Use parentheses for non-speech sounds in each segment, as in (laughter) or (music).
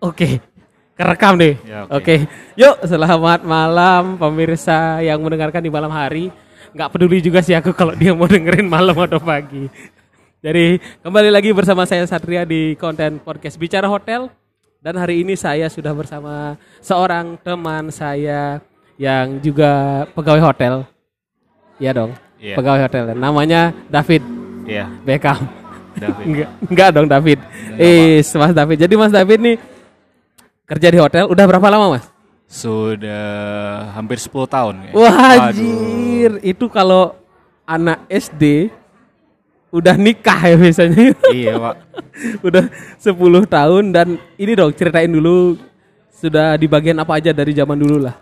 Oke. Kerekam nih. Ya, oke. oke. Yuk, selamat malam pemirsa yang mendengarkan di malam hari. Nggak peduli juga sih aku kalau dia mau dengerin malam atau pagi. Jadi kembali lagi bersama saya Satria di konten podcast Bicara Hotel. Dan hari ini saya sudah bersama seorang teman saya yang juga pegawai hotel. Iya dong, Iya. pegawai hotel. Namanya David Iya, Beckham. David. (laughs) Enggak, enggak dong David. Eh, Mas David. Jadi Mas David nih kerja di hotel udah berapa lama, Mas? Sudah hampir 10 tahun. ya. Wah, anjir. Itu kalau anak SD udah nikah ya biasanya. Iya, Pak. (laughs) udah 10 tahun dan ini dong ceritain dulu sudah di bagian apa aja dari zaman dulu lah.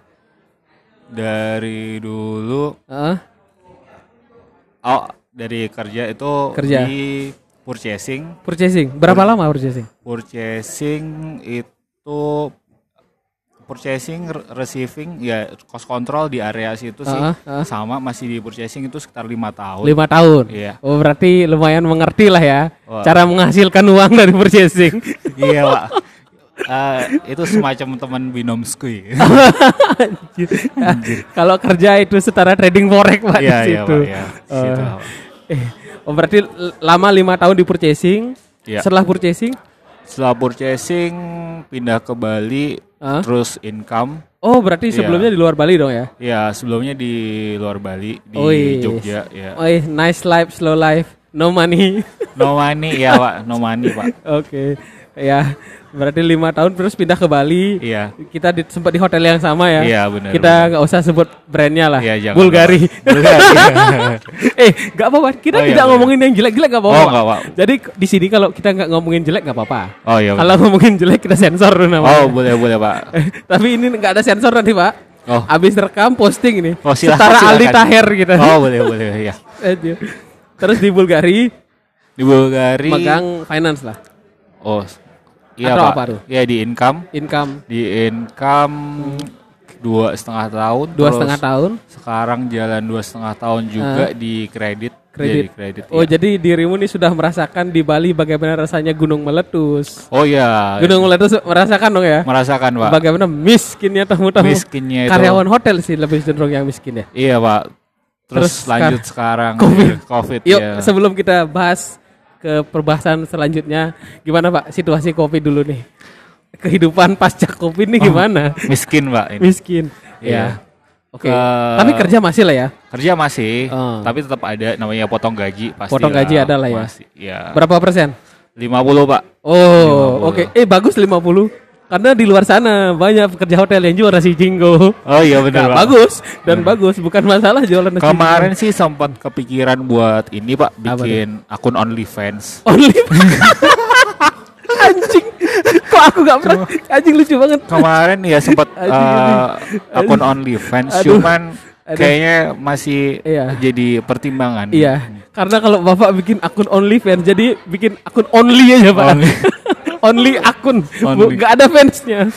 Dari dulu Heeh. oh, dari kerja itu Kerja. di purchasing. purchasing. Berapa lama purchasing? Purchasing itu purchasing, re- receiving, ya cost control di area situ sih Ah, ah. sama masih di purchasing itu sekitar lima tahun. Lima tahun. Iya. Oh, berarti lumayan mengerti lah ya Wah. cara menghasilkan uang dari purchasing. (laughs) iya pak. Eh, itu semacam teman binomsku ya. Kalau kerja itu setara trading forex pak Iya di iya situ. pak. Iya. Oh. Situ, Pak. Eh, oh berarti lama lima tahun di purchasing. Iya. Setelah purchasing, Setelah purchasing pindah ke Bali, Ah. terus income. oh berarti Iya. sebelumnya di luar Bali dong ya? Ya sebelumnya di luar Bali di Wih. Jogja ya. Oh, nice life, slow life, no money. No money ya pak, no money pak. (laughs) Oke, ya berarti lima tahun terus pindah ke Bali. Iya. Kita di, sempat di hotel yang sama ya. Iya, benar, Kita nggak usah sebut brandnya lah. Iya, jangan, Bulgari. Bulgari. (laughs) eh, nggak apa-apa. Kita Oh, iya, tidak benar. ngomongin yang jelek-jelek nggak apa-apa. Oh, nggak. Jadi di sini kalau kita nggak ngomongin jelek nggak apa-apa. Oh iya. Kalau ngomongin jelek kita sensor namanya. Oh boleh boleh pak. (laughs) Tapi ini nggak ada sensor nanti pak. Oh. Abis rekam posting ini. Oh, silakan, Setara silakan. Aldi Taher gitu. Oh boleh boleh (laughs) ya. Terus di Bulgari Di Bulgari. megang finance lah, Oh iya pak. apa tuh? Iya di income. income Di income dua setengah tahun. dua setengah tahun. Sekarang jalan dua setengah tahun juga di kredit. Kredit. Jadi kredit. Oh iya. jadi dirimu nih sudah merasakan di Bali bagaimana rasanya gunung meletus. Oh iya. Gunung meletus merasakan dong ya. Merasakan pak. Bagaimana miskinnya tamu-tamu. Miskinnya itu. Karyawan hotel sih lebih cenderung yang miskin ya. Iya pak. Terus, Terus lanjut sekarang COVID. COVID Yuk ya. sebelum kita bahas ke perbahasan selanjutnya, gimana Pak situasi Covid dulu nih? Kehidupan pasca Covid nih gimana? Miskin pak ini. Miskin. Oh. Iya. Ya. Oke. Ke- Tapi kerja masih lah ya. Kerja masih, Oh. tapi tetap ada namanya potong gaji pasti. Potong gaji ada lah ya. Masih, ya. Berapa persen? 50 pak. Oh, oke. Eh bagus 50. Karena di luar sana banyak pekerja hotel yang juara si Jinggo. Oh iya benar Nah, bagus dan bagus, bukan masalah jualan nasi Kemarin sih sempat kepikiran buat ini pak, Apa bikin akun OnlyFans. Only (laughs) anjing. Kok aku gak pernah anjing lucu banget. Kemarin ya sempat (laughs) anjing. akun OnlyFans, Aduh. cuman Aduh. kayaknya masih Iya. jadi pertimbangan. Iya, karena kalau Bapak bikin akun OnlyFans jadi bikin akun only aja, Pak. Only. (laughs) only akun. Only. gak ada fansnya.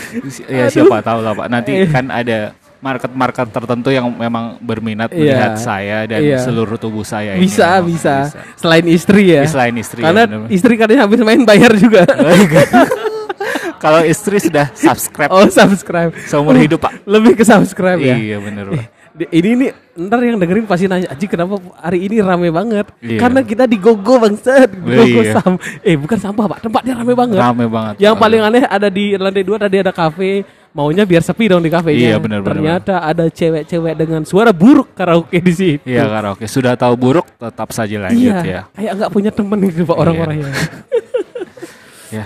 Ya Aduh. siapa tahu lah pak. Nanti Eh. kan ada market-market tertentu yang memang berminat Iya. melihat saya dan Iya. seluruh tubuh saya. ini Bisa, bisa, Selain istri ya. Selain istri, ya, Karena bener-bener. istri katanya habis main bayar juga. (laughs) Kalau istri sudah subscribe oh, subscribe. seumur hidup pak. Lebih ke subscribe ya. Iya bener pak. Ini nih ntar yang dengerin pasti nanya Aji kenapa hari ini rame banget Iya. Karena kita di Gogo bangsat Di Oh, Gogo iya. sam Eh bukan sampah pak Tempatnya rame banget Rame banget. Yang Pak. paling aneh ada di lantai dua tadi ada kafe Maunya biar sepi dong di kafenya Iya, benar, Ternyata ada cewek-cewek dengan suara buruk karaoke di situ Iya karaoke sudah tahu buruk tetap saja lanjut Iya, ya. kayak nggak punya temen gitu pak orang-orangnya (laughs) Ya.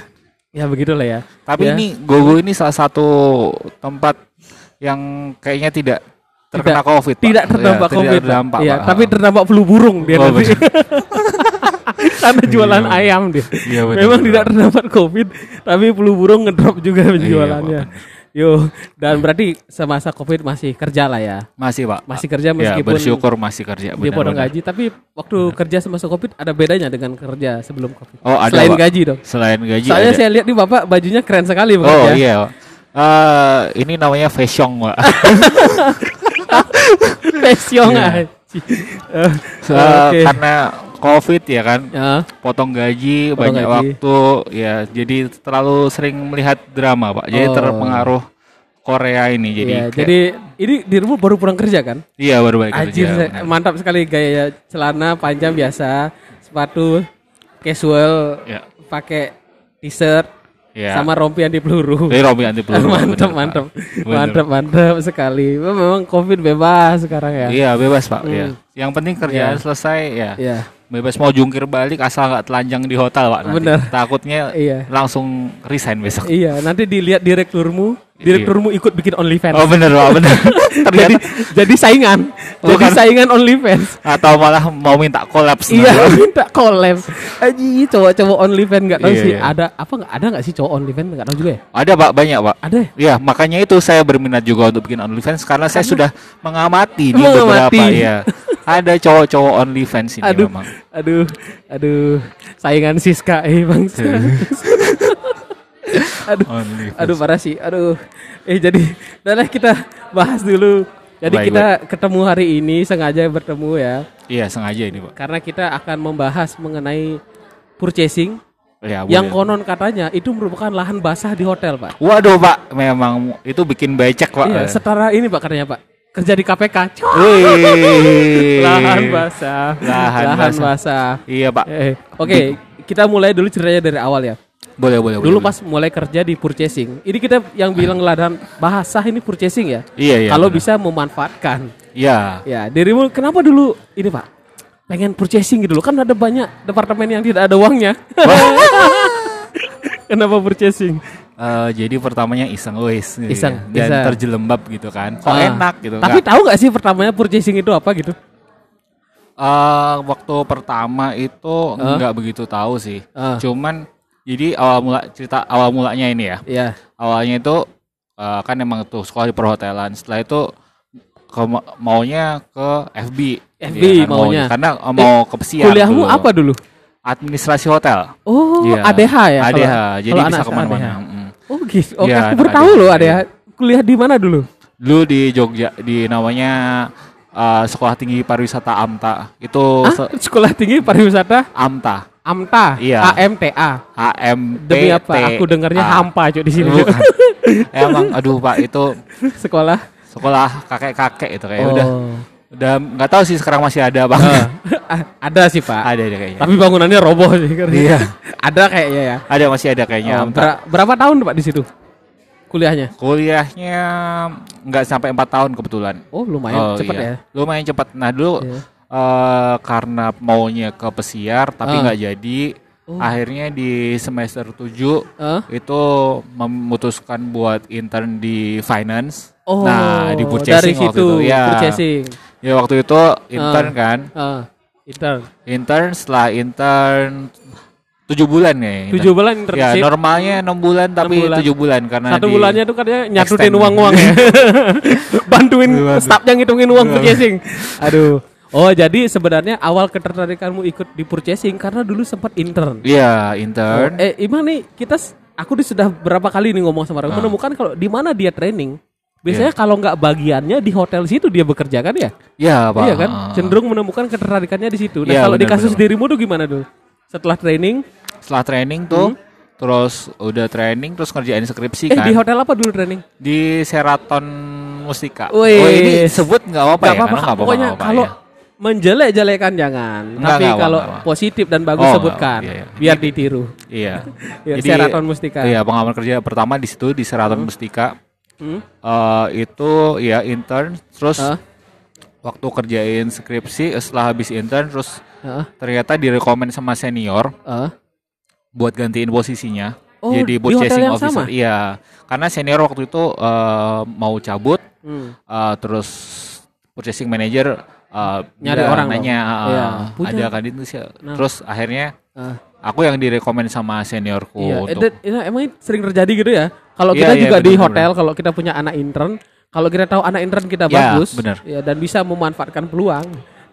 Ya begitulah ya Tapi Ya. ini Gogo ini salah satu tempat yang kayaknya tidak terkena Tidak- COVID. Pak. Tidak terdampak Ya, covid Tidak terdampak. Iya, Pak. tapi terdampak flu burung dia Oh, nanti Karena (laughs) jualan Iya, ayam dia Iya, benar, Memang benar. tidak terdampak covid Tapi flu burung ngedrop juga penjualannya Pak, Yo, dan berarti semasa covid masih kerja lah ya masih pak. Masih kerja Ya, meskipun bersyukur masih kerja. dia benar, potong benar. gaji Tapi waktu kerja semasa covid ada bedanya dengan kerja sebelum covid Oh ada Selain Pak. gaji dong Selain gaji Soalnya ada. saya lihat nih bapak bajunya keren sekali Oh bekerja. iya. Pak. Eh, ini namanya fashion pak. (laughs) Fashion Iya. aja. Eh, Se- Oke. Karena covid ya kan Ya. potong gaji Potong banyak gaji. waktu ya jadi terlalu sering melihat drama pak jadi Oh. terpengaruh Korea ini jadi Iya, kayak- jadi ini dirimu baru pulang kerja kan? iya baru balik Anjir, kerja mantap sekali gaya celana panjang biasa, sepatu casual, ya pakai t-shirt ya sama rompi anti peluru. Jadi Robi anti peluru (laughs) mantap, benar, Pak. mantap, Benar. mantap, mantap sekali. Memang covid bebas sekarang ya. iya bebas pak Hmm. ya yang penting kerjaan Iya. selesai ya Iya. bebas mau jungkir balik asal nggak telanjang di hotel pak nanti. Benar. takutnya Iya. langsung resign besok Iya, nanti dilihat direkturmu, direkturmu ikut bikin OnlyFans. oh bener pak bener (laughs) jadi jadi saingan, jadi Bukan. saingan OnlyFans. atau malah mau minta kolaps Iya, (laughs) minta collab. Aji, cowok-cowok OnlyFans nggak tahu Iya, sih iya. ada apa nggak ada nggak sih cowok OnlyFans nggak tahu juga ya? ada pak banyak pak Ada. ya? Ya, makanya itu saya berminat juga untuk bikin OnlyFans karena saya sudah mengamati di Mengamati. beberapa ya. Ada cowok-cowok OnlyFans ini Aduh, memang. aduh, aduh, saingan Siska eh bang. (laughs) aduh, OnlyFans. aduh parah sih, aduh. Eh jadi, udah kita bahas dulu. Jadi Baik, kita ketemu hari ini sengaja bertemu ya, Iya, sengaja ini, Pak. karena kita akan membahas mengenai purchasing Ya, yang boleh. konon katanya itu merupakan lahan basah di hotel, Pak. Waduh, Pak, memang itu bikin becek, Pak. Iya, setara ini Pak katanya Pak. Kerja di KPK. Wih. (laughs) Lahan basah. Lahan basah. basah. Iya, Pak. Eh, Oke, kita mulai dulu ceritanya dari awal ya. Boleh, boleh, Dulu boleh. pas mulai kerja di purchasing. Ini kita yang bilang lahan basah ini purchasing ya. Iya, iya. Kalau benar. bisa memanfaatkan. Iya. Ya, dirimu kenapa dulu ini Pak? Pengen purchasing gitu loh. Kan ada banyak departemen yang tidak ada uangnya. (laughs) kenapa purchasing? Eh, jadi pertamanya iseng, wis, gitu Iseng, ya. dan iseng. terjelembab gitu kan. Kok Ah. enak gitu Tapi Nggak- tahu nggak sih pertamanya purchasing itu apa gitu? Eh, waktu pertama itu Hah? nggak begitu tahu sih. Ah. Cuman jadi awal mula cerita awal mulanya ini ya. Iya. Awalnya itu eh, kan emang tuh sekolah di perhotelan. Setelah itu ke, maunya ke FB. FB Iya kan, maunya. Karena eh, mau ke pesiar. Kuliahmu dulu. apa dulu? Administrasi hotel. Oh, Iya. ADH ya? ADH. kalau- jadi kalau bisa ke mana-mana. Mm. Oh gitu. Oke, Iya, aku baru tahu loh ADH. Kuliah di mana dulu? Dulu di Jogja di namanya eh, Sekolah Tinggi Pariwisata AMTA. Itu Ah, se- Sekolah Tinggi Pariwisata AMTA. AMTA, Iya. AMTA. HMT. Demi apa? Aku dengarnya hampa cuy di sini. Emang (laughs) aduh Pak itu Sekolah. sekolah kakek-kakek itu kayak Oh. udah udah nggak tahu sih sekarang masih ada bang (laughs) Ah, ada sih Pak. ada ada kayaknya Tapi bangunannya roboh sih. kan. (laughs) Iya. ada kayaknya ya. ada masih ada kayaknya Oh, ber- berapa tahun Pak di situ? Kuliahnya? kuliahnya nggak sampai empat tahun kebetulan Oh, lumayan Oh, cepet iya. ya. lumayan cepat nah dulu Iya. Eh, karena maunya ke pesiar tapi Ah. nggak jadi Oh. akhirnya di semester 7 Hah? itu memutuskan buat intern di finance Oh, nah di dari purchasing waktu situ itu ya purchasing. ya waktu itu intern kan Ah, intern. intern setelah intern tujuh bulan ya Tujuh bulan ya internship. normalnya enam bulan tapi tujuh bulan karena Satu di- bulannya tuh katanya nyatutin extend. uang-uang ya. (laughs) (laughs) Bantuin yang ngitungin uang purchasing. Aduh. Oh, jadi sebenarnya awal ketertarikanmu ikut di purchasing karena dulu sempat intern. Iya intern Eh, Iman nih kita aku sudah berapa kali nih ngomong sama orang Ah. menemukan kalau di mana dia training. Iya. Biasanya kalau nggak bagiannya di hotel situ dia bekerja kan ya? ya pak Iya kan? Cenderung menemukan ketertarikannya di situ. Nah, Iya, kalau di kasus dirimu tuh gimana dulu? Setelah training, setelah training Hmm. tuh terus udah training terus ngerjain skripsi eh kan di hotel apa dulu training? di Sheraton Mustika Wih. oh ini sebut nggak apa-apa ya apa-apa, Karena pokoknya nggak apa-apa kalau ya. Menjelek-jelekan jangan. Nggak, Tapi nggak, kalau nggak, nggak. positif dan bagus Oh, sebutkan, iya, iya. biar ditiru. iya (laughs) Ya, Sheraton Mustika. iya pengalaman kerja pertama di situ di Sheraton Mustika Hmm? Eh, itu ya intern terus Hah? waktu kerjain skripsi setelah habis intern terus Heeh. ternyata direkomend sama senior Heeh. buat gantiin posisinya Oh, jadi purchasing yang officer sama? iya karena senior waktu itu eh, mau cabut Hmm. eh, terus purchasing manager eh, Nyari orang nanya Iya, punya. ada kan itu sih Nah. terus akhirnya Ah. aku yang direkomend sama seniorku Iya, untuk ini emang sering terjadi gitu ya. Kalau Iya, kita iya, juga di benar, hotel, kalau kita punya anak intern, kalau kita tahu anak intern kita Ya, bagus, benar. ya dan bisa memanfaatkan peluang,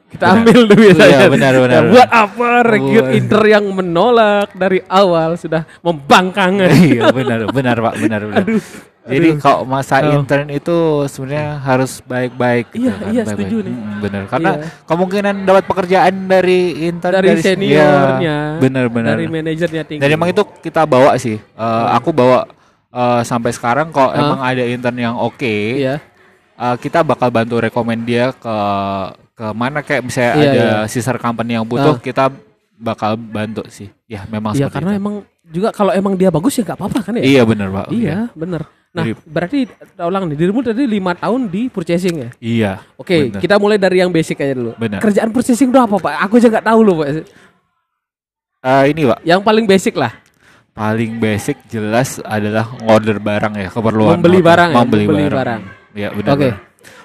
kita Benar. ambil dulu biasanya. Iya, benar, benar, Ya, buat apa rekrut intern yang menolak dari awal sudah membangkang. iya benar benar pak benar benar Aduh, Jadi kalau masa Oh. intern itu sebenarnya harus baik-baik. gitu Iya, kan, iya, baik-baik. setuju nih. Mm, bener. Karena Iya. kemungkinan dapat pekerjaan dari intern dari seniornya, Iya, bener-bener. dari manajernya tinggi. Dan emang itu kita bawa sih. Eh, Aku bawa eh, sampai sekarang kalau Hmm. Ah. emang ada intern yang oke, Iya. eh, kita bakal bantu rekomend dia ke ke mana kayak misalnya Iya, ada iya. sister company yang butuh, Ah. kita bakal bantu sih. Ya memang Iya karena itu. emang juga kalau emang dia bagus ya nggak apa-apa kan ya. Iya bener pak. Iya, bener. Nah, Jadi- berarti ulang nih, dirimu tadi lima tahun di purchasing ya? Iya. Oke, Bener. kita mulai dari yang basic aja dulu. Bener. Kerjaan purchasing itu apa, Pak? Aku aja nggak tahu loh, Pak. Eh, ini pak. Yang paling basic lah, Paling basic jelas adalah order barang ya keperluan. membeli hotel. barang ya, Membeli, membeli barang. barang. Iya benar. Oke. benar.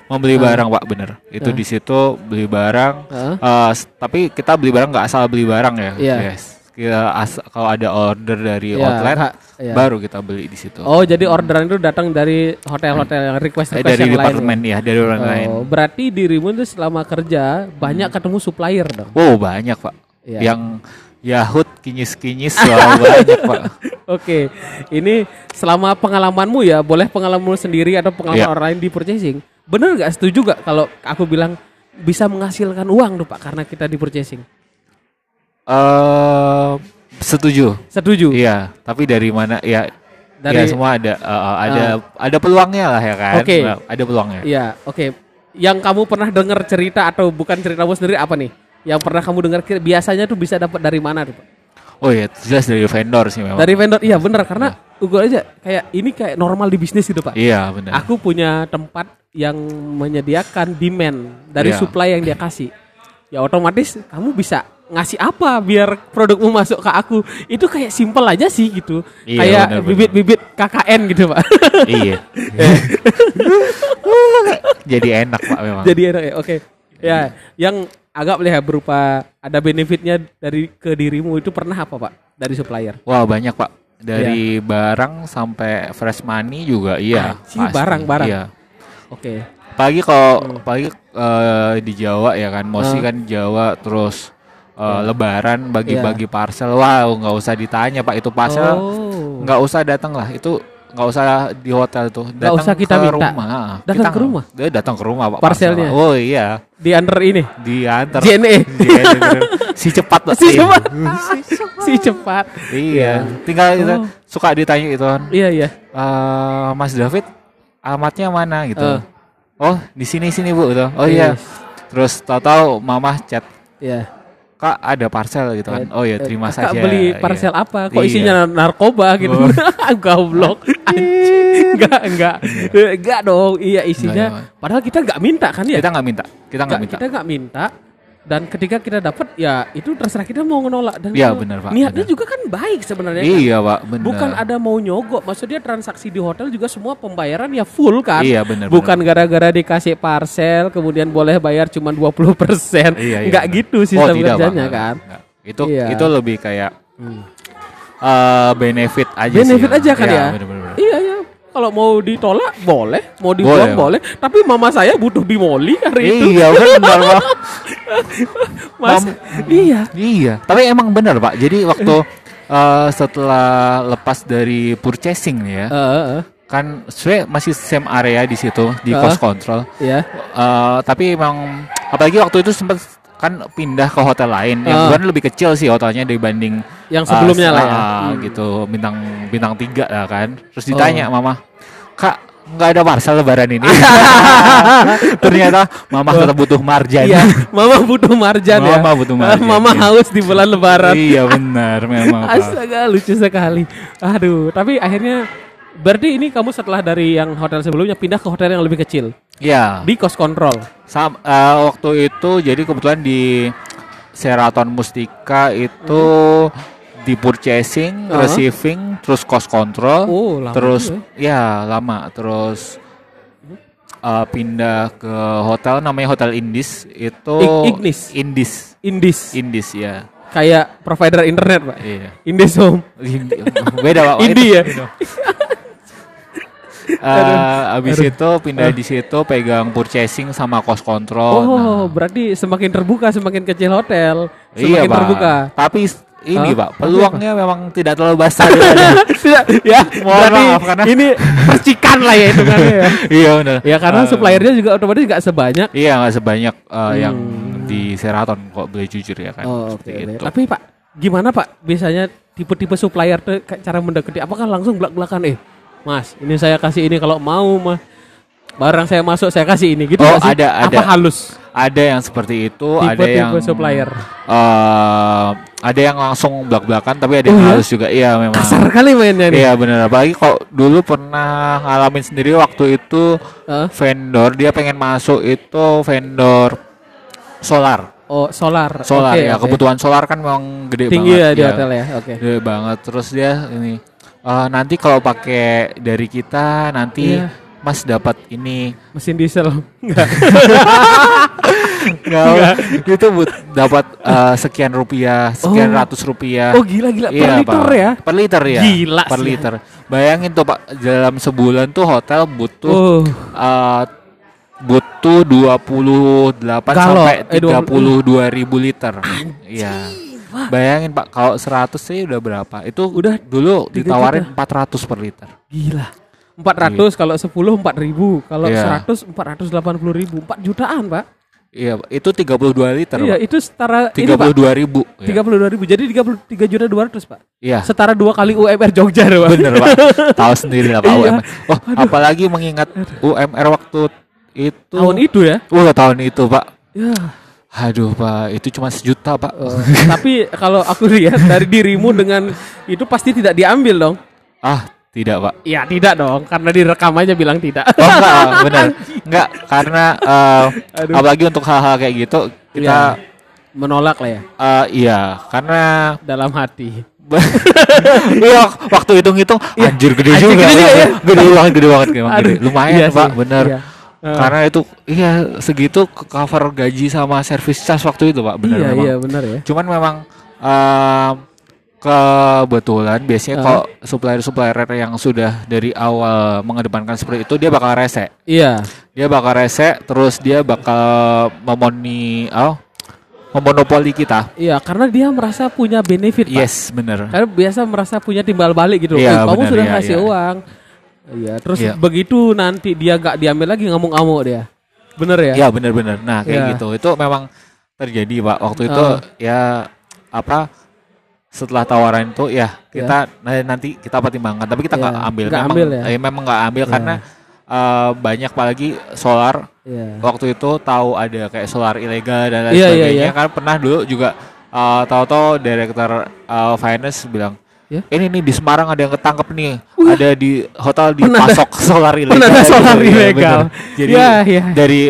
Membeli Ah. barang pak bener. Itu Ah. di situ beli barang. Eh, s- tapi kita beli barang nggak asal beli barang ya. Iya. Yes. Kalau ada order dari Iya, outlet ha- iya. baru kita beli di situ. Oh, jadi orderan itu datang dari hotel-hotel yang request Eh, request dari yang lain. departemen ya, dari orang lain. Oh, berarti dirimu itu selama kerja banyak ketemu supplier dong. Wow banyak pak. Iya. Yang Yahut kinyis-kinyis wah, (laughs) banyak pak. Oke, ini selama pengalamanmu ya, boleh pengalamanmu sendiri atau pengalaman Iya. orang lain di purchasing. Bener nggak setuju gak kalau aku bilang bisa menghasilkan uang tuh pak karena kita di purchasing? Eh setuju. Setuju? Iya, tapi dari mana ya? Dari- ya semua ada uh, uh, ada ada peluangnya lah ya kan. Oke. Nah, Ada peluangnya. Iya, oke. Yang kamu pernah dengar cerita atau bukan ceritamu sendiri apa nih? Yang pernah kamu dengar biasanya tuh bisa dapat dari mana tuh pak? Oh iya, jelas dari vendor sih memang. Dari vendor, iya bener karena gue aja kayak ini kayak normal di bisnis gitu pak. Iya, benar. Aku punya tempat yang menyediakan demand dari Iya. supply yang dia kasih. Ya otomatis kamu bisa ngasih apa biar produkmu masuk ke aku. Itu kayak simple aja sih gitu. Iya, kayak bibit-bibit KKN gitu, Pak. iya. (laughs) Jadi enak Pak memang. Jadi enak ya. Oke. Ya, yang agak lihat berupa ada benefitnya dari ke dirimu itu pernah apa, Pak? Dari supplier. Wah, banyak Pak. Dari barang sampai fresh money juga iya. Pasti. barang-barang. Iya. Oke. Pagi kalau pagi eh, di Jawa ya kan, mostly Hmm. kan Jawa terus eh, Lebaran Iya. bagi-bagi parcel. Wow, nggak usah ditanya Pak itu parcel Oh. nggak usah datang lah itu nggak usah di hotel tuh datang usah kita ke minta. rumah Datang Kita ke rumah? dia datang ke rumah pak Parcelnya? parcel. oh iya Di under ini. diantar JNE. Diantar. (laughs) si cepat Pak. Si Iya. cepat. (laughs) si cepat. iya tinggal kita Oh. suka ditanya itu kan Iya, iya. "Eh, Mas David alamatnya mana gitu Eh. oh di sini sini bu gitu oh iya Yes. terus tahu-tahu mama chat Iya. Kak ada parcel gitu kan oh ya terima Kakak saja beli Iya. parcel apa? Kok Iya. isinya narkoba gitu? Oh. (laughs) Goblok. Anjing. Enggak, enggak. Enggak dong. Iya isinya. Enggak, Padahal kita enggak minta kan ya? kita nggak minta kita nggak Enggak, minta kita enggak minta. Dan ketika kita dapat ya itu terserah kita mau menolak dan Iya, kalau benar, Pak, Niatnya benar. juga kan baik sebenarnya. kan? iya pak benar Bukan ada mau nyogok, maksudnya transaksi di hotel juga semua pembayaran ya full kan? Iya, benar, Bukan gara-gara dikasih parcel kemudian boleh bayar cuma 20%. Iya, iya, Enggak benar. gitu Oh, sistem tidak, Pak. kerjanya Enggak, kan? enggak. Itu Iya. itu lebih kayak Hmm. eh, benefit aja Benefit sih. aja kan ya? bener-bener. Iya ya. Kalau mau ditolak boleh, mau dibuang boleh, Boleh, Tapi mama saya butuh bimoli hari itu. Iya benar Pak. (laughs) Mas, Mam- iya. Iya. Tapi emang benar Pak. Jadi waktu (laughs) eh, setelah lepas dari purchasing ya, Heeh, kan sebenarnya masih same area di situ di Heeh. cost control. iya. Eh, tapi emang apalagi waktu itu sempat kan pindah ke hotel lain yang Ah. kebetulan lebih kecil sih hotelnya dibanding Yang sebelumnya lah ya. ah, Hmm. gitu bintang bintang tiga lah kan terus ditanya mama kak nggak ada parcel lebaran ini (laughs) ternyata mama tetap butuh marjan Iya, mama butuh marjan ya. Mama butuh marjan, (laughs) Mama iya. haus di bulan lebaran. iya benar memang. Astaga, lucu sekali. Aduh, tapi akhirnya berarti ini kamu setelah dari yang hotel sebelumnya pindah ke hotel yang lebih kecil Iya di cost control. Sam- eh, waktu itu jadi kebetulan di Sheraton Mustika itu di purchasing, Uh-huh. receiving, terus cost control, Oh, lama terus juga ya lama, terus eh, pindah ke hotel namanya Hotel Indis itu Ig- Ignis. Indis, Indis. Indis ya, Kayak provider internet, Pak. iya. Indis Home. (laughs) Beda pak. Indi ya? Eh, abis itu pindah di situ pegang purchasing sama cost control. Oh, Nah, berarti semakin terbuka semakin kecil hotel, Iya semakin pak. terbuka. Tapi ini pak peluangnya memang tidak terlalu besar (laughs) Tidak, ya. Mohon berarti maaf, karena- ini (laughs) percikan lah ya hitungannya ya. (laughs) iya benar Ya karena Eh, suppliernya juga otomatis nggak sebanyak. iya nggak sebanyak yang Hmm. di Seraton kok boleh jujur ya kan Oh. Seperti oke. itu. Tapi Pak, gimana Pak biasanya tipe-tipe supplier tuh cara mendekati? Apakah langsung belak-belakan eh, Mas, ini saya kasih ini kalau mau mah barang saya masuk saya kasih ini gitu Oh, ada, ada. Apa halus? ada yang seperti itu ada Tipe-tipe yang supplier. eh, ada yang langsung belak belakan tapi ada yang Oh, iya? halus juga iya memang Kasar kali mainnya nih. Iya benar apalagi kok dulu pernah ngalamin sendiri waktu itu Hah? vendor dia pengen masuk itu vendor solar Oh, solar. solar Oke, ya oke. kebutuhan solar kan memang gede tinggi ya banget di hotel ya. Oke. gede banget terus dia ini eh, nanti kalau pakai dari kita nanti Iya. mas dapat ini Mesin diesel. Enggak. Nggak, itu but dapat eh, sekian rupiah sekian Oh. ratus rupiah Oh, gila gila per Iya, liter Pak. ya. Per liter ya. Gila Per sih. liter. Bayangin tuh Pak, dalam sebulan tuh hotel butuh Oh. eh, butuh 28 Galon. sampai Eh, 32 ribu liter. Iya. Bayangin Pak, kalau 100 sih udah berapa? Itu Udah dulu tiga ditawarin juta. 400 per liter. Gila. 400 kalau 10 4000, kalau Iya. 100 480 ribu, 4 jutaan, Pak. Iya, Pak. itu 32 liter, Iya, Pak. itu setara ini, Pak. 32 ribu. Ya. 32 ribu, jadi 33 juta 200, Pak. Iya. Setara dua kali UMR Jogja, Pak. Bener Pak, (laughs) tahu sendiri lah Pak Iya. UMR. Oh, apalagi mengingat UMR waktu itu. Tahun itu ya. Wah tahun itu Pak. Ya. Aduh Pak, itu cuma sejuta Pak. Oh, tapi kalau aku lihat dari dirimu dengan itu pasti tidak diambil dong. Ah tidak Pak. Ya tidak dong, karena direkam aja bilang tidak. Oh enggak, (laughs) benar. Enggak, karena eh, Aduh. apalagi untuk hal-hal kayak gitu kita Menolak lah ya eh, iya, karena dalam hati. (laughs) iya waktu hitung-hitung anjir gede Anjir, juga. gede juga ya. Gede banget, gede banget gede. Aduh, Lumayan iya Pak, bener. iya. Eh. Karena itu iya segitu ke cover gaji sama service charge waktu itu Pak, bener iya memang. iya benar ya. Cuman memang em, kebetulan biasanya Ah. kalau supplier-supplier yang sudah dari awal mengedepankan seperti itu dia bakal rese. Iya. Dia bakal rese terus dia bakal memoni oh, memonopoli kita. Iya, karena dia merasa punya benefit. Yes, bener. Karena biasa merasa punya timbal balik gitu. Iya, Eh, kamu benar, sudah iya, ngasih iya. uang. Iya, terus Iya. begitu nanti dia gak diambil lagi ngamuk-ngamuk dia. Bener ya? Ya bener-bener. Nah kayak Iya. gitu itu memang terjadi pak. Waktu itu Ah. ya apa setelah tawaran itu ya kita nah, nanti kita pertimbangkan. Tapi kita Iya, nggak ambil. nggak memang, ambil ya? eh, memang nggak ambil Iya. karena eh, banyak apalagi solar Iya. waktu itu tahu ada kayak solar ilegal dan lain Iya, iya, sebagainya iya. kan pernah dulu juga uh, tahu-tahu direktur uh, finance bilang Ya. ini nih di Semarang ada yang ketangkep nih ada di hotel Penada- dipasok solar ilegal penada solar Iya, ilegal. bener. jadi Iya, iya. dari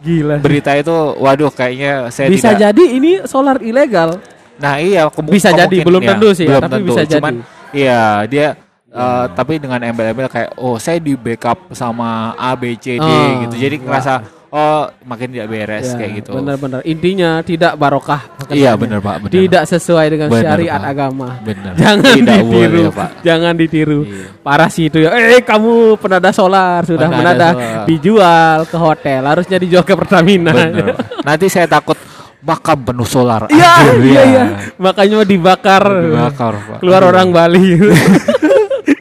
Gila. berita itu waduh kayaknya saya Bisa tidak jadi ini solar ilegal. nah iya Bisa jadi, belum ya, tentu sih ya, belum tapi tentu. bisa cuman jadi. iya dia uh, tapi dengan embel-embel kayak oh saya di backup sama A B C D Oh, gitu jadi ya. ngerasa oh makin tidak beres Ya, kayak gitu Benar-benar. Intinya tidak barokah. Iya pekerjaannya. benar Pak, benar. Tidak sesuai dengan Benar, syariat Pak. agama. Benar. Jangan Tidak ditiru, boleh, Pak. jangan ditiru. Iya. Parah sih itu ya. Eh kamu penada solar sudah Penada solar. dijual ke hotel, harusnya dijual ke Pertamina. (laughs) Nanti saya takut makam penuh solar. Iya, iya, ya. iya. Makanya dibakar. Dibakar, Pak. Keluar Aduh. orang Bali. (laughs)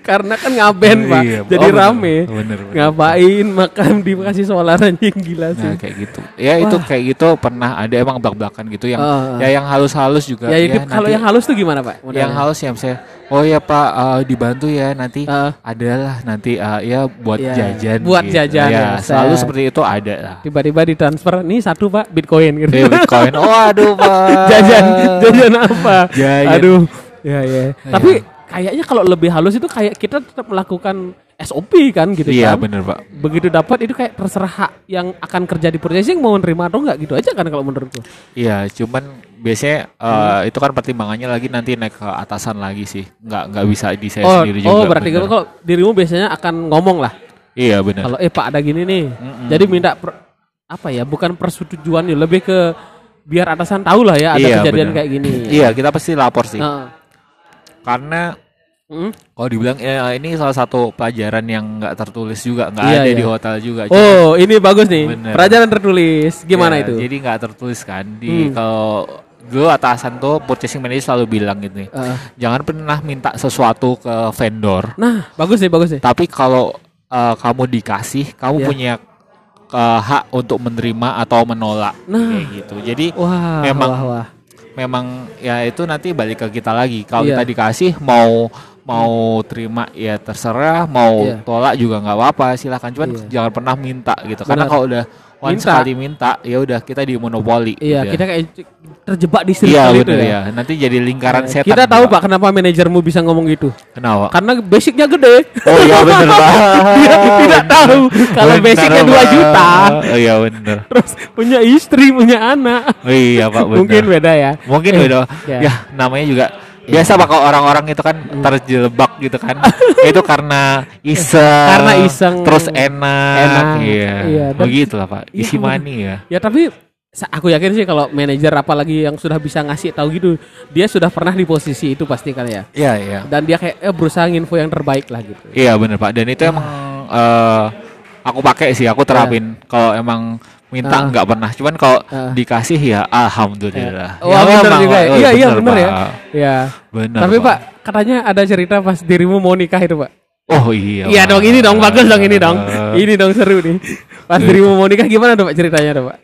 Karena kan ngaben, Pak. Iya, Jadi oh, rame. Benar, benar. Ngapain makam dikasih solar anjing gila sih. Nah kayak gitu. Ya itu Wah. kayak gitu pernah ada emang belak-belakan gitu yang Ah. ya yang halus-halus juga. ya, itu kalau nanti yang halus tuh gimana, Pak? Yang halus ya saya oh ya Pak eh, dibantu ya nanti Ah. adalah nanti eh, ya buat Ya, jajan buat gitu. jajan, ya, ya, selalu seperti itu ada lah tiba-tiba ditransfer nih satu pak bitcoin gitu Eh, Bitcoin (laughs) oh aduh Pak jajan jajan apa Jajan. aduh ya ya Iya. tapi kayaknya kalau lebih halus itu kayak kita tetap melakukan SOP kan gitu iya kan bener Pak begitu dapat itu kayak terserah hak yang akan kerja di purchasing mau nerima atau enggak gitu aja kan kalau menurutku Iya, cuman biasanya eh, itu kan pertimbangannya lagi nanti naik ke atasan lagi sih. Nggak nggak bisa di saya oh sendiri juga. oh berarti bener. kalau dirimu biasanya akan ngomong lah Iya benar. kalau eh pak ada gini nih Mm-mm. jadi minta per- apa ya bukan persetujuan nih lebih ke biar atasan tahu lah ya ada Iya, kejadian bener. kayak gini Iya, kita pasti lapor sih. Heeh. Karena Mm. kalau dibilang ya, ini salah satu pelajaran yang nggak tertulis juga, nggak Iya, ada iya. di hotel juga. Oh, ini bagus nih. Bener. Pelajaran tertulis. Gimana Ya, itu? Jadi nggak tertulis kan di Hmm. kalau dulu atasan tuh purchasing manager selalu bilang gitu nih. Heeh. Jangan pernah minta sesuatu ke vendor. Nah, bagus deh, bagus deh. Tapi kalau eh, kamu dikasih, kamu Iya. punya eh, hak untuk menerima atau menolak Nah. kayak gitu. Jadi Wah, Memang- wah, wah. Memang ya itu nanti balik ke kita lagi. Kalau Iya. kita dikasih mau mau terima ya terserah, mau Iya. tolak juga nggak apa-apa, silakan. Cuman Iya. jangan pernah minta gitu. Karena Benar. kalau udah one Minta. sekali minta, ya udah kita di monopoli. Iya, udah. kita kayak terjebak di Iya circle itu benar ya. ya. Nanti jadi lingkaran Eh, setan. Kita tahu Pak. Pak kenapa manajermu bisa ngomong gitu. Kenapa? Karena basicnya gede. Oh iya benar (laughs) Pak. Dia tidak tahu kalau basicnya 2 Pak. juta. Oh iya benar. Terus punya istri, punya anak. Oh iya Pak benar. (laughs) Mungkin beda ya. Mungkin Eh, beda. ya. Ya namanya juga biasa Pak kalau orang-orang itu kan Hmm. terjebak gitu kan. (laughs) itu karena iseng. Karena iseng. Terus enak. Enak. Iya. Iya, Begitu lah Pak. Iya, Isi benar. money ya. Ya tapi aku yakin sih kalau manajer apalagi yang sudah bisa ngasih tahu gitu, dia sudah pernah di posisi itu pasti kan ya. Iya iya. Dan dia kayak eh, berusaha nginfo yang terbaik lah gitu. Iya benar Pak. Dan itu emang eh, aku pakai sih. Aku terapin. Kalau emang minta Ah. nggak pernah. Cuman kalau Ah. dikasih ya alhamdulillah. Wah, bener memang, juga. Pak. Oh, iya, iya bener ya. Pak. Ya. Bener. Tapi Pak, katanya ada cerita pas dirimu mau nikah itu, Pak. Oh iya. Iya Pak. dong, ini dong bagus dong ini dong. Ini dong seru nih. Pas dirimu mau nikah gimana tuh Pak ceritanya tuh Pak?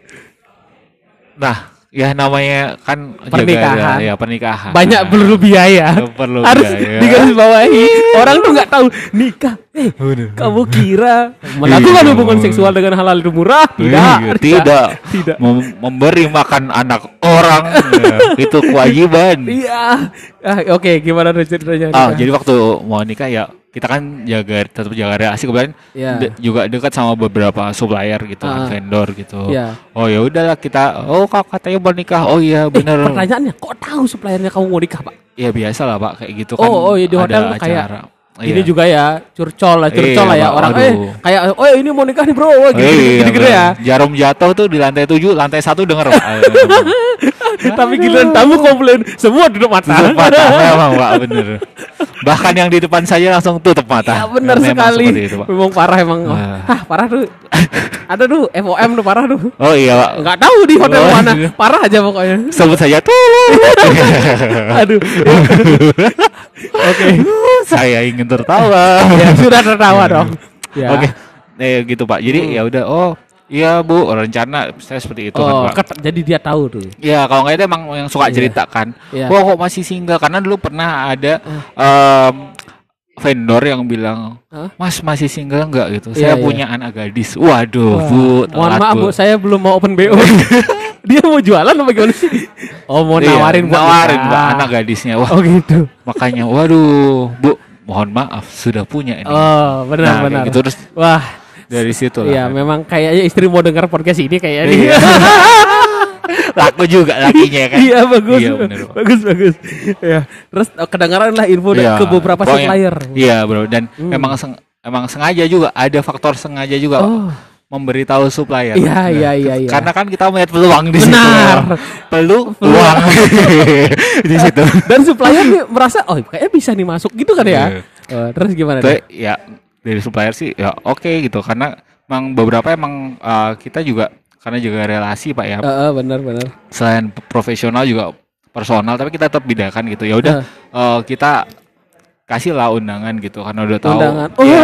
Nah, ya namanya kan Pernikahan. ya pernikahan. Banyak perlu biaya. (laughs) Perlu Harus biaya. digarisbawahi. (laughs) Orang tuh nggak tahu nikah. Eh, kamu kira melakukan Iya. hubungan seksual dengan halal itu murah? Tidak. Tidak. (laughs) Tidak. Mem- memberi makan anak orang ya, itu kewajiban. Iya. Ah, oke, gimana tuh ceritanya? Ah, jadi waktu mau nikah ya kita kan jaga tetap jaga relasi kemudian Iya. de- juga dekat sama beberapa supplier gitu kan, vendor gitu. Iya. Oh ya udahlah kita oh kak katanya mau nikah. Oh iya Eh, bener. pertanyaannya, kok tahu suppliernya kamu mau nikah, Pak? Ya biasa lah Pak kayak gitu kan. Oh, oh, iya, di hotel tuh kayak acara. Ini Iya. juga ya, curcol lah, curcol Iya, lah ya. Orang aduh. eh kayak oh ini mau nikah nih, Bro. Wah, gitu, Iya, gitu, gitu, ya. bener. Jarum jatuh tuh di lantai 7, lantai 1 denger. (laughs) Tapi giliran tamu komplain, semua duduk mata. Tutup mata memang Pak bener. Bahkan yang di depan saya langsung tutup mata. Ya benar Memang sekali. itu, Pak. Memang parah emang. Wah. Hah, parah tuh. Ada tuh FOM tuh parah tuh. Oh iya Pak. Enggak tahu di hotel Oh, mana. iya. Parah aja pokoknya. Sebut saja tuh. (laughs) Aduh. (laughs) Oke. saya ingin tertawa. Ya sudah tertawa dong. Ya. Oke. Eh gitu Pak. Jadi ya udah oh iya Bu, rencana saya seperti itu Oh, kan Pak. ket- jadi dia tahu tuh. Ya kalau nggak itu emang yang suka Iya. cerita kan. Iya. Wah kok masih single? Karena dulu pernah ada Ah. em, vendor yang bilang, Hah? Mas masih single nggak gitu? Iya, Saya iya. punya anak gadis. Waduh, Wah, Bu. Mohon maaf Bu, saya belum mau open BO. (laughs) dia mau jualan apa gimana sih? Oh, mau Iya, nawarin buat nawarin. Mbak, anak gadisnya. Wah, Oh gitu. makanya waduh, Bu, mohon maaf sudah punya ini. Oh, benar Nah, benar. gitu terus Wah, dari situ Iya, lah. memang kayaknya istri mau dengar podcast ini kayaknya. Iya. (laughs) Laku juga lakinya kan. Iya bagus, Iya, bener, bagus bagus. Ya, terus eh, kedengaran lah info Iya, ke beberapa pokoknya- supplier. Iya, Bro. Dan Hmm. emang seng- emang sengaja juga ada faktor sengaja juga Oh, memberitahu supplier. Iya, Nah, iya, iya, iya. Karena kan kita melihat peluang di situ. Benar. Peluang (laughs) di situ. dan supplier nih merasa oh kayaknya bisa nih masuk gitu kan ya. Iya. Oh, terus gimana? Deh? ya dari supplier sih ya oke gitu karena emang beberapa emang uh, kita juga karena juga relasi Pak ya. Eh, eh, benar benar. Selain profesional juga personal tapi kita tetap bedakan gitu. Ya udah uh, kita kasih lah undangan gitu karena udah tahu. Undangan. Oh, Ya,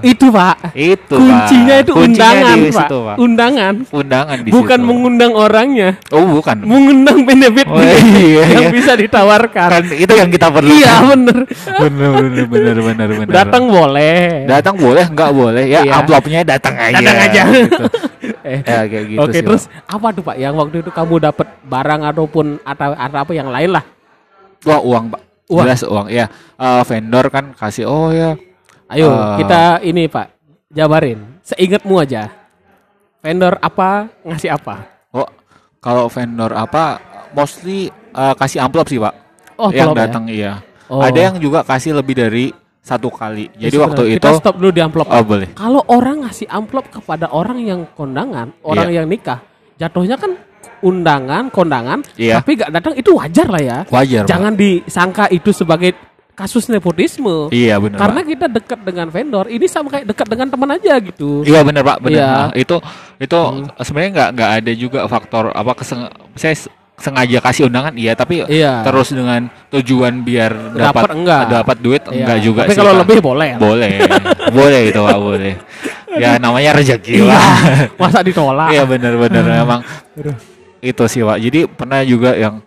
itu Pak. itu Kuncinya Pak. itu Kuncinya undangan, di Pak. situ, Pak. Undangan. Undangan di Bukan situ. mengundang orangnya, Oh, bukan. mengundang benefit Oh, iya, yang iya. bisa ditawarkan. Kan itu yang kita perlu. Iya, (laughs) bener bener bener bener bener. Datang boleh. datang boleh nggak boleh ya Iya. amplopnya datang aja. Datang aja. gitu. (laughs) Eh, Ya kayak gitu Oke, sih. terus apa tuh Pak yang waktu itu kamu dapat barang ataupun atau, atau apa yang lain lah? Pak. Wah, uang, Pak. Uang. Jelas uang. Ya, eh, vendor kan kasih oh ya. Ayo Eh. kita ini Pak jabarin. Seingatmu aja. Vendor apa ngasih apa? Oh, kalau vendor apa mostly eh, kasih amplop sih, Pak. Oh, yang ya? datang iya. Oh. Ada yang juga kasih lebih dari satu kali. Jadi Ya, waktu sebentar. itu kita stop dulu di amplop. Oh, boleh. Kalau orang ngasih amplop kepada orang yang kondangan, orang Iya. yang nikah, jatuhnya kan undangan, kondangan, Iya. tapi gak datang itu wajar lah ya. Wajar, Pak. Jangan disangka itu sebagai kasus nepotisme. Iya, benar. Karena Pak. kita dekat dengan vendor, ini sama kayak dekat dengan teman aja gitu. Iya benar Pak, benar. Iya. Nah, itu itu sebenarnya nggak nggak ada juga faktor apa keseng saya sengaja kasih undangan iya tapi Iya. terus dengan tujuan biar Dapat dapat enggak? dapat duit Iya. enggak juga Tapi sih kalau Pak. lebih boleh. boleh (laughs) boleh itu pak boleh ya namanya rezeki Iya. lah Masa ditolak? iya benar-benar emang Aduh. Itu sih pak jadi pernah juga yang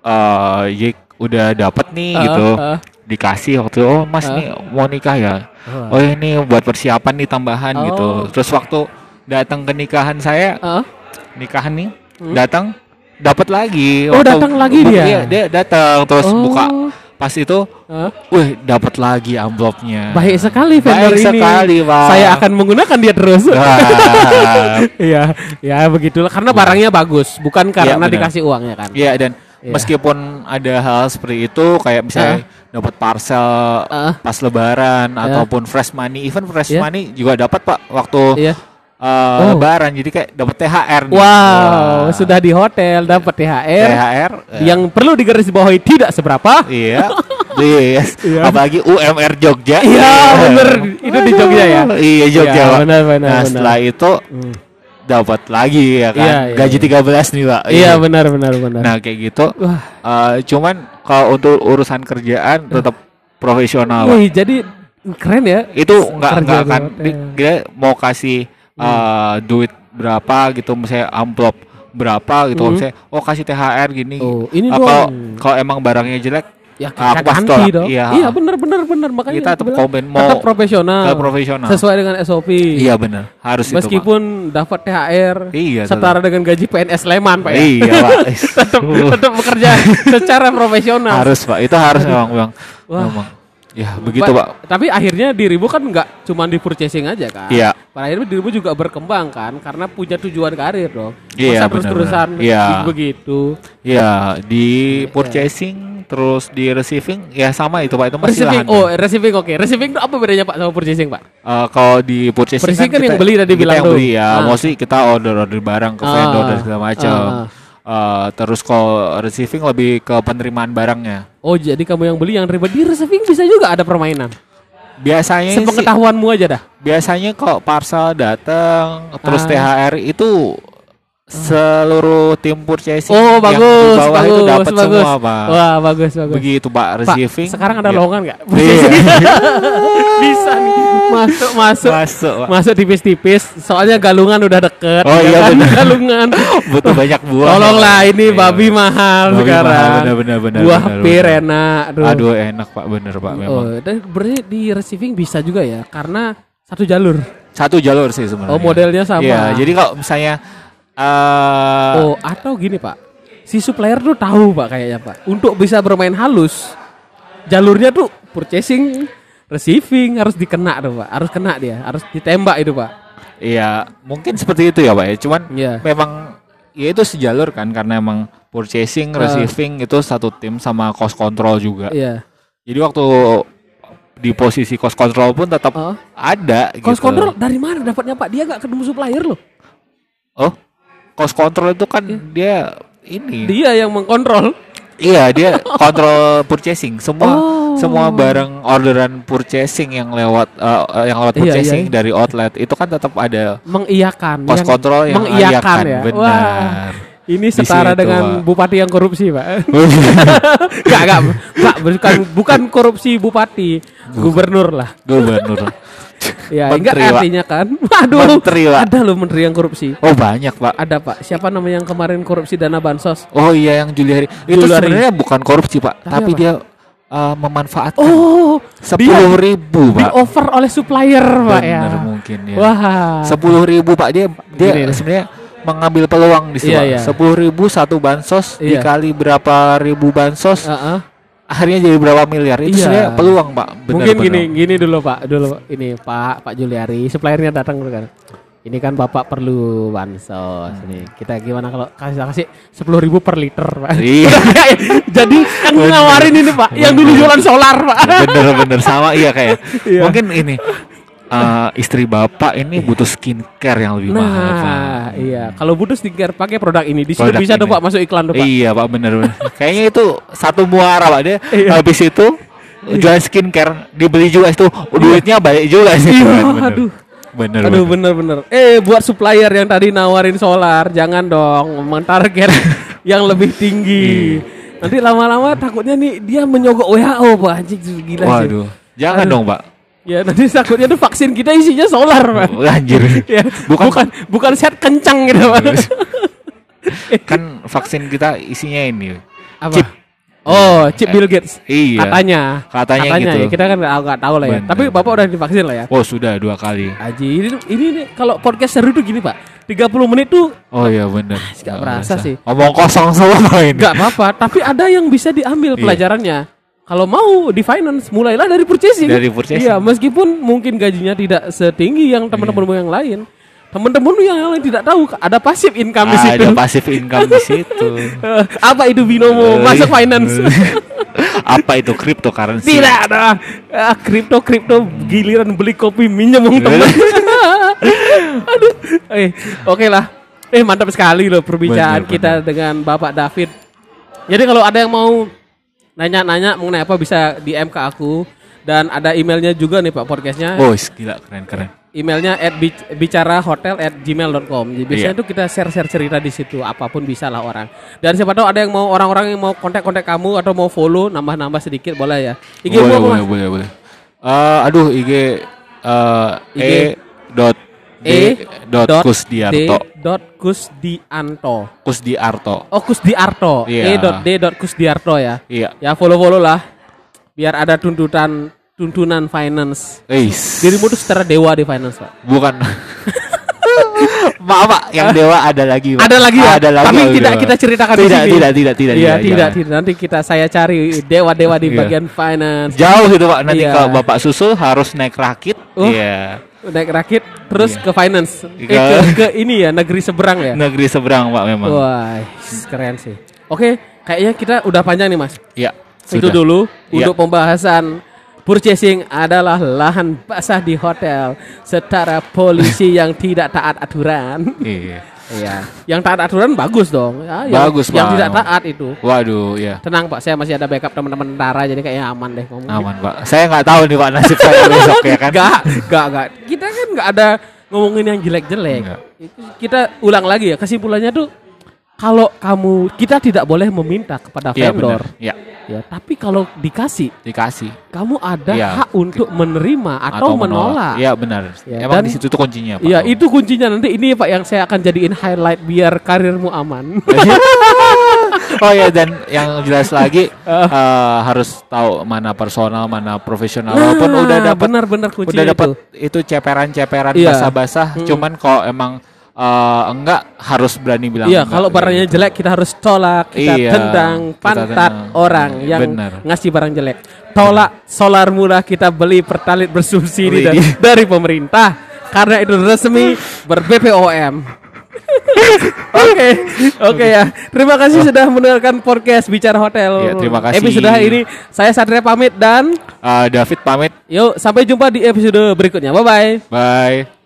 eh Jake udah dapat nih Ah, gitu ah. dikasih waktu oh mas Ah. nih mau nikah ya Ah. oh ini buat persiapan nih tambahan Oh. gitu terus waktu datang ke nikahan saya Ah, nikahan nih Hmm. datang dapat lagi Oh, datang lagi dia? iya dia datang terus Oh. buka pas itu ah. wih dapat lagi amplopnya Baik sekali vendor Baik ini. sekali, Pak. Saya akan menggunakan dia terus. Wah. (laughs) Iya, ya begitulah karena barangnya bagus, bukan karena benar. dikasih uangnya kan. Iya dan Iya. meskipun ada hal seperti itu kayak misalnya dapat parcel Ah. pas lebaran ataupun fresh money, even fresh Iya. money juga dapat Pak waktu Iya. Eh, Oh. lebaran jadi kayak dapat THR nih. Wow, Wah. sudah di hotel dapat THR, THR eh, yang perlu digarisbawahi tidak seberapa. Iya. (laughs) Yes. Iya. Apalagi UMR Jogja. Iya, bener. Itu di Jogja ya? Iya, Jogja, Iya, Pak. benar, benar, Nah, benar. setelah itu Hmm. dapat lagi ya kan. Iya, iya, Gaji iya. 13 nih, Pak. Iya, benar benar benar. Nah, kayak gitu. Wah, Eh, cuman kalau untuk urusan kerjaan tetap profesional. Wih, jadi keren ya. Itu nggak nggak akan dia mau kasih eh, duit berapa gitu misalnya amplop berapa gitu Hmm. misalnya oh kasih THR gini. Oh, ini kalau dong. kalau emang barangnya jelek Ya Ah, aku pasti tolak. dong. Iya. Iya, benar benar benar makanya kita tetap komen mau tetap profesional. ke profesional. Sesuai dengan SOP. Iya benar, harus itu. Meskipun dapat THR Iya, setara dengan gaji PNS Sleman, Pak ya. Iya, Pak. (laughs) tetap tetap bekerja secara profesional. harus, Pak. Itu harus memang, memang. Wah. memang. Ya, begitu, Pak. Tapi akhirnya dirimu kan nggak cuma di purchasing aja kan. Iya. Pada akhirnya dirimu juga berkembang kan karena punya tujuan karir dong. Iya, Masa terus-terusan. Iya. begitu. Ya, di purchasing terus di receiving ya sama itu, Pak. Itu masih Receiving, lahan. oh receiving oke. Receiving itu apa bedanya Pak sama purchasing Pak? Eh, kalau di purchasing, Purchasing kan kita- yang beli tadi kita bilang yang tuh. beli ya. Ah. Mostly kita order-order barang ke Ah. vendor dan segala macam. Ah. Eh, terus kalau receiving lebih ke penerimaan barangnya. Oh jadi kamu yang beli yang ribet di receiving bisa juga ada permainan. Biasanya Sepengetahuanmu aja dah. biasanya kok parcel datang terus Ah. THR itu seluruh tim purchasing Oh yang bagus, di bawah bagus, itu dapat bagus. semua pak Wah bagus bagus. begitu pak Pak, receiving sekarang ada ya. lowongan nggak? Iya. (laughs) bisa nih masuk masuk masuk pak masuk tipis-tipis. Soalnya galungan udah deket. Oh, ya iya, kan? benar. (laughs) galungan. butuh banyak buah Tolonglah ini Iya. babi mahal Babi sekarang. mahal, benar, benar, benar, Buah pir enak. Aduh. aduh enak pak bener pak memang Oh, dan berarti di receiving bisa juga ya karena satu jalur. satu jalur sih sebenarnya Oh, modelnya sama. Iya, jadi kalau misalnya eh Oh, atau gini Pak. Si supplier tuh tahu Pak kayaknya Pak. Untuk bisa bermain halus, jalurnya tuh purchasing, receiving harus dikena tuh Pak. Harus kena dia, harus ditembak itu Pak. Iya, mungkin seperti itu ya, Pak ya. Cuman Iya. memang ya itu sejalur kan karena emang purchasing, Ah. receiving itu satu tim sama cost control juga. Iya. Jadi waktu di posisi cost control pun tetap Oh. ada Cost gitu. control dari mana dapatnya Pak? Dia nggak ketemu supplier loh. Oh, cost control itu kan Iya. dia ini. Dia yang mengkontrol. Iya, dia kontrol purchasing. Semua Oh. semua barang orderan purchasing yang lewat eh, yang lewat Iya, purchasing iya. dari outlet itu kan tetap ada Mengiyakan. cost control yang mengiyakan ya. benar. Wah, ini setara situ, dengan Pak. bupati yang korupsi Pak. (laughs) Enggak, enggak, enggak, bukan bukan korupsi bupati, gubernur lah. Gubernur. Ya, Menteri, enggak artinya kan. (laughs) Aduh. Menteri, Pak. Ada loh menteri yang korupsi. Oh banyak pak. Ada Pak. Siapa namanya yang kemarin korupsi dana bansos? Oh iya yang Juliari. Itu Juliari. sebenarnya bukan korupsi pak, Tapi tapi, apa? dia uh, memanfaatkan Oh, sepuluh ribu di pak. over oleh supplier Pak ya. Benar mungkin ya. Wah. Sepuluh ribu pak dia dia Gini. sebenarnya mengambil peluang di situ. Iya, iya. Sepuluh ribu satu bansos Iya. dikali berapa ribu bansos Heeh. Akhirnya jadi berapa miliar. Itu Iya. peluang pak. Benar, Mungkin benar. gini, gini dulu Pak, dulu ini Pak, Pak Juliari, suppliernya datang dulu kan. Ini kan Bapak perlu bansos nih. Kita gimana kalau kasih kasih sepuluh ribu per liter, Pak? Iya. (laughs) Jadi Bener. nawarin ini Pak, yang dulu Bener. jualan solar, Pak. Bener-bener sama iya kayak. Iya. Mungkin ini uh, istri bapak ini butuh skincare yang lebih mahal pak. Nah, iya. Kalau butuh skincare pakai produk ini. Di Produk bisa ini. Pak masuk iklan tuh Pak. Iya pak bener, bener. (laughs) Kayaknya itu satu muara pak dia. Iya. Habis itu jual skincare dibeli juga itu duitnya balik juga sih. Iya, bener. aduh. Bener, Aduh bener. bener-bener. Eh buat supplier yang tadi nawarin solar, jangan dong mentarget (laughs) yang lebih tinggi. Nanti lama-lama takutnya nih dia menyogok WHO Pak anjing gila sih. Waduh. Jangan Aduh. dong, Pak. Ya nanti takutnya tuh vaksin kita isinya solar Pak. Anjir. (laughs) Ya, Bukan- bukan bukan set kencang gitu Pak. (laughs) kan vaksin kita isinya ini. Apa? Chip. Oh, chip Bill Gates. Iya. Katanya. Katanya gitu. ya. Kita kan nggak nggak tahu lah ya. Bener. Tapi Bapak udah divaksin lah ya. Oh, sudah dua kali. Aji, ini, ini nih, kalau podcast seru tuh gini Pak 30 menit tuh Oh iya bener nggak berasa sih. Omong kosong semua ini nggak apa-apa Tapi ada yang bisa diambil Iya. pelajarannya Kalau mau di finance Mulailah dari purchasing. Dari purchasing. Iya meskipun mungkin gajinya tidak setinggi Yang teman-temanmu yang lain. Teman-temanmu yang lain tidak tahu Ada passive income di Ah, situ. Ada pasif income di situ. Eh, (laughs) Apa itu binomo? Eh, Masuk iya. finance. (laughs) Apa itu cryptocurrency? Tidak ada. Ah, Kripto kripto giliran beli kopi minjem Iya. sama temen. (laughs) Aduh. Eh, Oke lah Eh mantap sekali loh perbincangan Bener, kita dengan Bapak David. Jadi kalau ada yang mau Nanya-nanya mengenai apa bisa DM ke aku. Dan ada emailnya juga nih Pak podcastnya. Oh gila keren keren. Emailnya at bic- bicarahotel at gmail.com Jadi biasanya Iya. tuh kita share-share cerita di situ Apa pun bisa lah orang. Dan siapa tahu ada yang mau orang-orang yang mau kontak-kontak kamu Atau mau follow nambah-nambah sedikit boleh ya. IG boleh, boleh, boleh, boleh. Eh, aduh, IG eh IG. e dot E dot kusdiarto. D dot Kusdianto. Kusdiarto. Oh Kusdiarto. Iya. E dot D dot Kusdiarto ya. Iya. Ya follow follow lah. Biar ada tuntutan tuntunan finance. Eis. Dirimu tuh secara dewa di finance pak. Bukan. (laughs) Maaf Pak, yang dewa ada lagi. Pak. Ada lagi ya. Ada lagi. Tapi yang tidak dewa. kita ceritakan di tidak, sini. Tidak, tidak, tidak, Iya tidak jangan. tidak. Nanti kita saya cari dewa dewa di Iya. bagian finance. Jauh gitu Pak. Nanti Iya. kalau Bapak susul harus naik rakit. Oh. Iya. Naik rakit terus Iya. ke finance. Eh, Ke- ke, ini ya negeri seberang ya. Negeri seberang Pak memang. Wah keren sih. Oke kayaknya kita udah panjang nih mas. Iya. Itu sudah. dulu Iya. untuk pembahasan purchasing adalah lahan basah di hotel setara polisi (laughs) yang tidak taat aturan. Iya. Iya, yang taat aturan bagus dong. Ya, yang, Bagus, Yang Pak. tidak taat itu. Waduh, ya. Tenang Pak, saya masih ada backup teman-teman tentara jadi kayaknya aman deh ngomong. Aman Pak. Saya nggak tahu nih Pak nasib saya besok ya kan. Gak, gak, gak. Kita kan nggak ada ngomongin yang jelek-jelek. Kita ulang lagi ya. Kesimpulannya tuh kalau kamu kita tidak boleh meminta kepada Iya vendor. benar. Iya. Ya, tapi kalau dikasih Dikasih. kamu ada Iya. hak untuk menerima atau, menolak. Iya benar. Ya, Emang dan- di situ tuh kuncinya Pak. Iya, itu kuncinya nanti ini Pak yang saya akan jadiin highlight biar karirmu aman. (laughs) oh ya dan yang jelas lagi (laughs) eh, harus tahu mana personal mana profesional walaupun udah dapat Nah, benar-benar kunci udah dapat itu ceperan-ceperan Iya. basah-basah cuman kalau emang eh, enggak harus berani bilang Iya, kalau gitu. barangnya jelek kita harus tolak, kita Iya, tendang kita pantat tendang. orang yang Benar. ngasih barang jelek. Tolak solar murah kita beli pertalit bersubsidi dari, dari pemerintah karena itu resmi ber BPOM. (laughs) Oke, oke ya. Terima kasih sudah mendengarkan podcast Bicara Hotel. Iya, terima kasih. Episode hari ini saya Satria pamit dan Eh, David pamit yuk sampai jumpa di episode berikutnya. Bye bye. bye